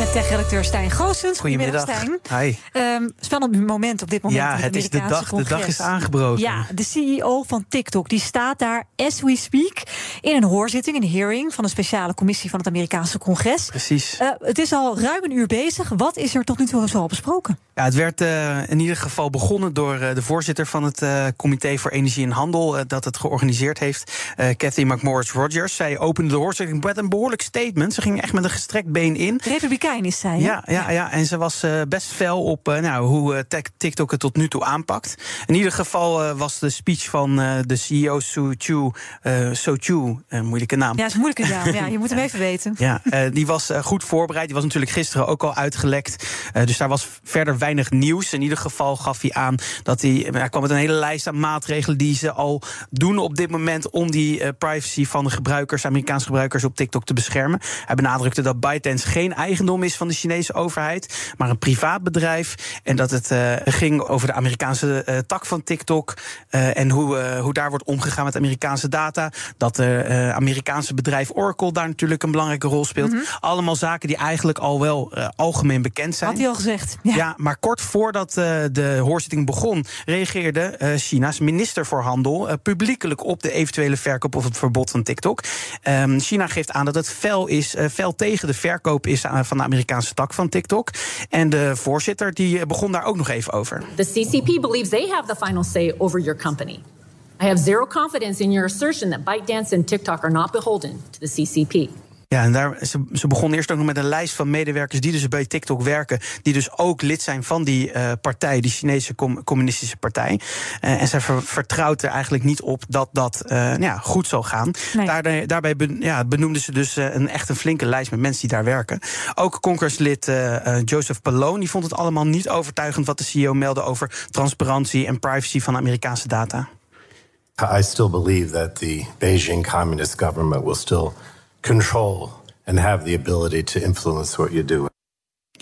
Met tech-redacteur Stijn Goossens. Goedemiddag. Stijn. Hi. Um, spannend moment op dit moment. Ja, het, is de dag. Congres. De dag is aangebroken. Ja, de CEO van TikTok die staat daar as we speak in een hoorzitting, een hearing van een speciale commissie van het Amerikaanse congres. Precies. Uh, het is al ruim een uur bezig. Wat is er tot nu toe zo al besproken? Ja, het werd uh, in ieder geval begonnen door uh, de voorzitter van het Comité voor Energie en Handel, dat het georganiseerd heeft, Cathy McMorris Rogers. Zij opende de hoorzitting met een behoorlijk statement. Ze ging echt met een gestrekt been in. Republikein is zij. Ja, ja, ja, en ze was best fel op nou, hoe TikTok het tot nu toe aanpakt. In ieder geval was de speech van de CEO Su Chu, So Chu, een moeilijke naam. Ja, is een moeilijke naam. ja, je moet hem even weten. Ja, die was goed voorbereid. Die was natuurlijk gisteren ook al uitgelekt. dus daar was verder weinig nieuws. In ieder geval gaf hij aan dat hij. Hij kwam met een hele lijst aan maatregelen die ze al doen op dit moment. om die uh, privacy van de gebruikers, Amerikaanse gebruikers op TikTok te beschermen. Hij benadrukte dat ByteDance geen eigendom is van de Chinese overheid, maar een privaat bedrijf. En dat het uh, ging over de Amerikaanse uh, tak van TikTok. en hoe, hoe daar wordt omgegaan met Amerikaanse data. Dat het Amerikaanse bedrijf Oracle daar natuurlijk een belangrijke rol speelt. Mm -hmm. Allemaal zaken die eigenlijk al wel algemeen bekend zijn. Had hij al gezegd. Ja, ja maar kort voordat de hoorzitting begon, reageerde China's minister voor Handel publiekelijk op de eventuele verkoop of het verbod van TikTok. Um, China geeft aan dat het fel is, fel tegen de verkoop is van de Amerikaanse tak van TikTok. En de voorzitter die begon daar ook nog even over. The CCP believes they have the final say over your company. I have zero confidence in your assertion that ByteDance and TikTok are not beholden to the CCP. Ja, en daar, ze, ze begon eerst ook nog met een lijst van medewerkers die dus bij TikTok werken, die dus ook lid zijn van die uh, partij, die Chinese com communistische partij. Uh, en zij ver, vertrouwt er eigenlijk niet op dat dat uh, nou ja, goed zal gaan. Nee. Daar, daarbij ben, ja, benoemden ze dus een echt een flinke lijst met mensen die daar werken. Ook congresslid Joseph Palone, die vond het allemaal niet overtuigend wat de CEO meldde over transparantie en privacy van Amerikaanse data. I still believe that the Beijing Communist government will still control and have the ability to influence what you do.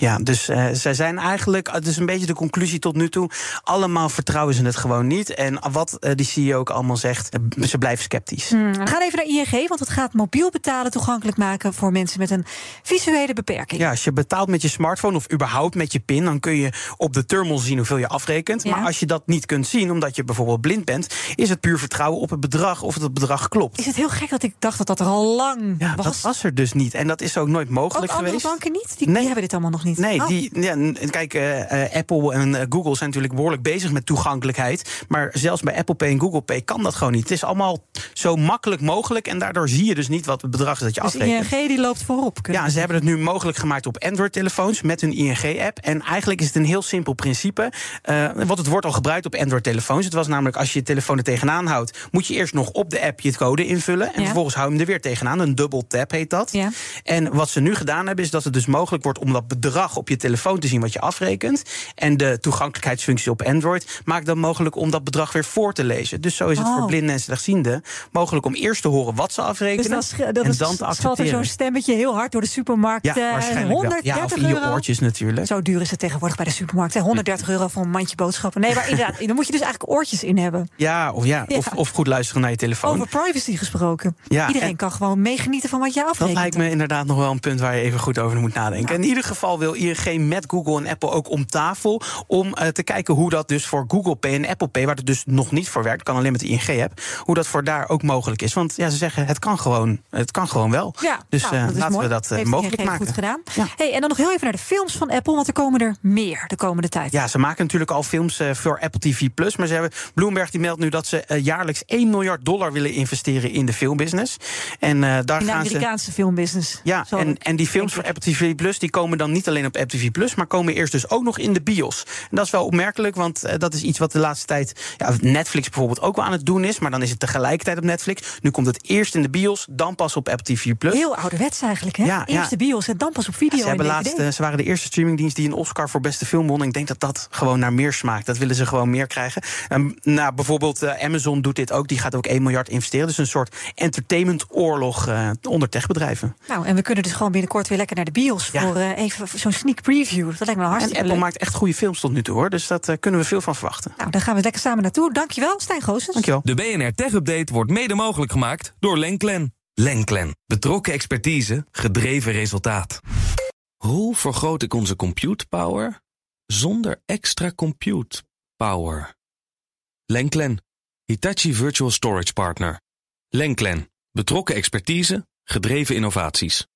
Ja, dus uh, zij zijn eigenlijk, het is een beetje de conclusie tot nu toe, allemaal vertrouwen ze het gewoon niet. En wat uh, die CEO ook allemaal zegt, uh, ze blijven sceptisch. Hmm, we gaan even naar ING, want het gaat mobiel betalen toegankelijk maken voor mensen met een visuele beperking. Ja, als je betaalt met je smartphone of überhaupt met je PIN, dan kun je op de terminal zien hoeveel je afrekent. Ja. Maar als je dat niet kunt zien, omdat je bijvoorbeeld blind bent, is het puur vertrouwen op het bedrag of het bedrag klopt. Is het heel gek dat ik dacht dat dat er al lang ja, was? Dat was er dus niet. En dat is ook nooit mogelijk ook geweest. andere banken niet? Die, nee. die hebben dit allemaal nog niet. Nee, oh. die, ja, kijk, uh, Apple en uh, Google zijn natuurlijk behoorlijk bezig met toegankelijkheid. Maar zelfs bij Apple Pay en Google Pay kan dat gewoon niet. Het is allemaal zo makkelijk mogelijk. En daardoor zie je dus niet wat het bedrag is dat je dus afrekent. ING die loopt voorop. Ja, ze hebben het nu mogelijk gemaakt op Android-telefoons met hun ING-app. En eigenlijk is het een heel simpel principe. Uh, want het wordt al gebruikt op Android-telefoons. Het was namelijk als je je telefoon er tegenaan houdt, moet je eerst nog op de app je code invullen. En ja. vervolgens hou je hem er weer tegenaan. Een double tap heet dat. Ja. En wat ze nu gedaan hebben, is dat het dus mogelijk wordt om dat bedrag op je telefoon te zien wat je afrekent. En de toegankelijkheidsfunctie op Android maakt dan mogelijk om dat bedrag weer voor te lezen. Dus zo is het Oh. voor blinden en slechtzienden mogelijk om eerst te horen wat ze afrekenen. Dus dat en is, dan te valt er accepteren. zo'n stemmetje heel hard door de supermarkt. Ja, eh, waarschijnlijk 130 wel. Ja, of in je oortjes natuurlijk. Zo duur is het tegenwoordig bij de supermarkt. hè. 130 euro voor een mandje boodschappen. Nee, maar inderdaad, dan moet je dus eigenlijk oortjes in hebben. Ja, of, ja, Ja. Of, of goed luisteren naar je telefoon. Over privacy gesproken. Ja, Iedereen en- kan gewoon meegenieten van wat jij afrekent. Dat lijkt me inderdaad nog wel een punt waar je even goed over moet nadenken. In ieder geval wil ING met Google en Apple ook om tafel om eh, te kijken hoe dat dus voor Google Pay en Apple Pay, waar het dus nog niet voor werkt, kan alleen met de ING-app, hoe dat voor daar ook mogelijk is. Want ja, ze zeggen het kan gewoon, het kan gewoon wel. Ja, dus nou, eh, dat laten mooi. we dat eh, Heeft mogelijk ING maken. goed gedaan. Ja. Hey, en dan nog heel even naar de films van Apple, want er komen er meer de komende tijd. Ja, ze maken natuurlijk al films voor Apple TV Plus. Maar ze hebben, Bloomberg die meldt nu dat ze jaarlijks 1 miljard dollar willen investeren in de filmbusiness. En eh, daar In de gaan ze. Amerikaanse filmbusiness. Ja, en, en die films voor Apple TV Plus die komen dan niet alleen alleen op Apple TV Plus, maar komen eerst dus ook nog in de bios. En dat is wel opmerkelijk, want uh, dat is iets wat de laatste tijd ja, Netflix bijvoorbeeld ook wel aan het doen is. Maar dan is het tegelijkertijd op Netflix. Nu komt het eerst in de bios, dan pas op Apple TV Plus. Heel ouderwets eigenlijk, hè? Ja, eerst de bios en dan pas op video. ze, hebben laatst, uh, ze waren de eerste streamingdienst die een Oscar voor beste film won. En ik denk dat dat gewoon naar meer smaakt. Dat willen ze gewoon meer krijgen. Um, nou, bijvoorbeeld uh, Amazon doet dit ook. Die gaat ook 1 miljard investeren. Dus een soort entertainment-oorlog onder techbedrijven. Nou, en we kunnen dus gewoon binnenkort weer lekker naar de bios ja. voor even zo'n sneak preview. Dat lijkt me hartstikke En Apple leuk. maakt echt goede films tot nu toe, hoor. Dus daar kunnen we veel van verwachten. Nou, daar gaan we lekker samen naartoe. Dankjewel, Stijn Goossens. Dankjewel. De BNR Tech Update wordt mede mogelijk gemaakt door Lenklen. Lenklen. Betrokken expertise, gedreven resultaat. Hoe vergroot ik onze compute power zonder extra compute power? Lenklen. Hitachi Virtual Storage Partner. Lenklen. Betrokken expertise, gedreven innovaties.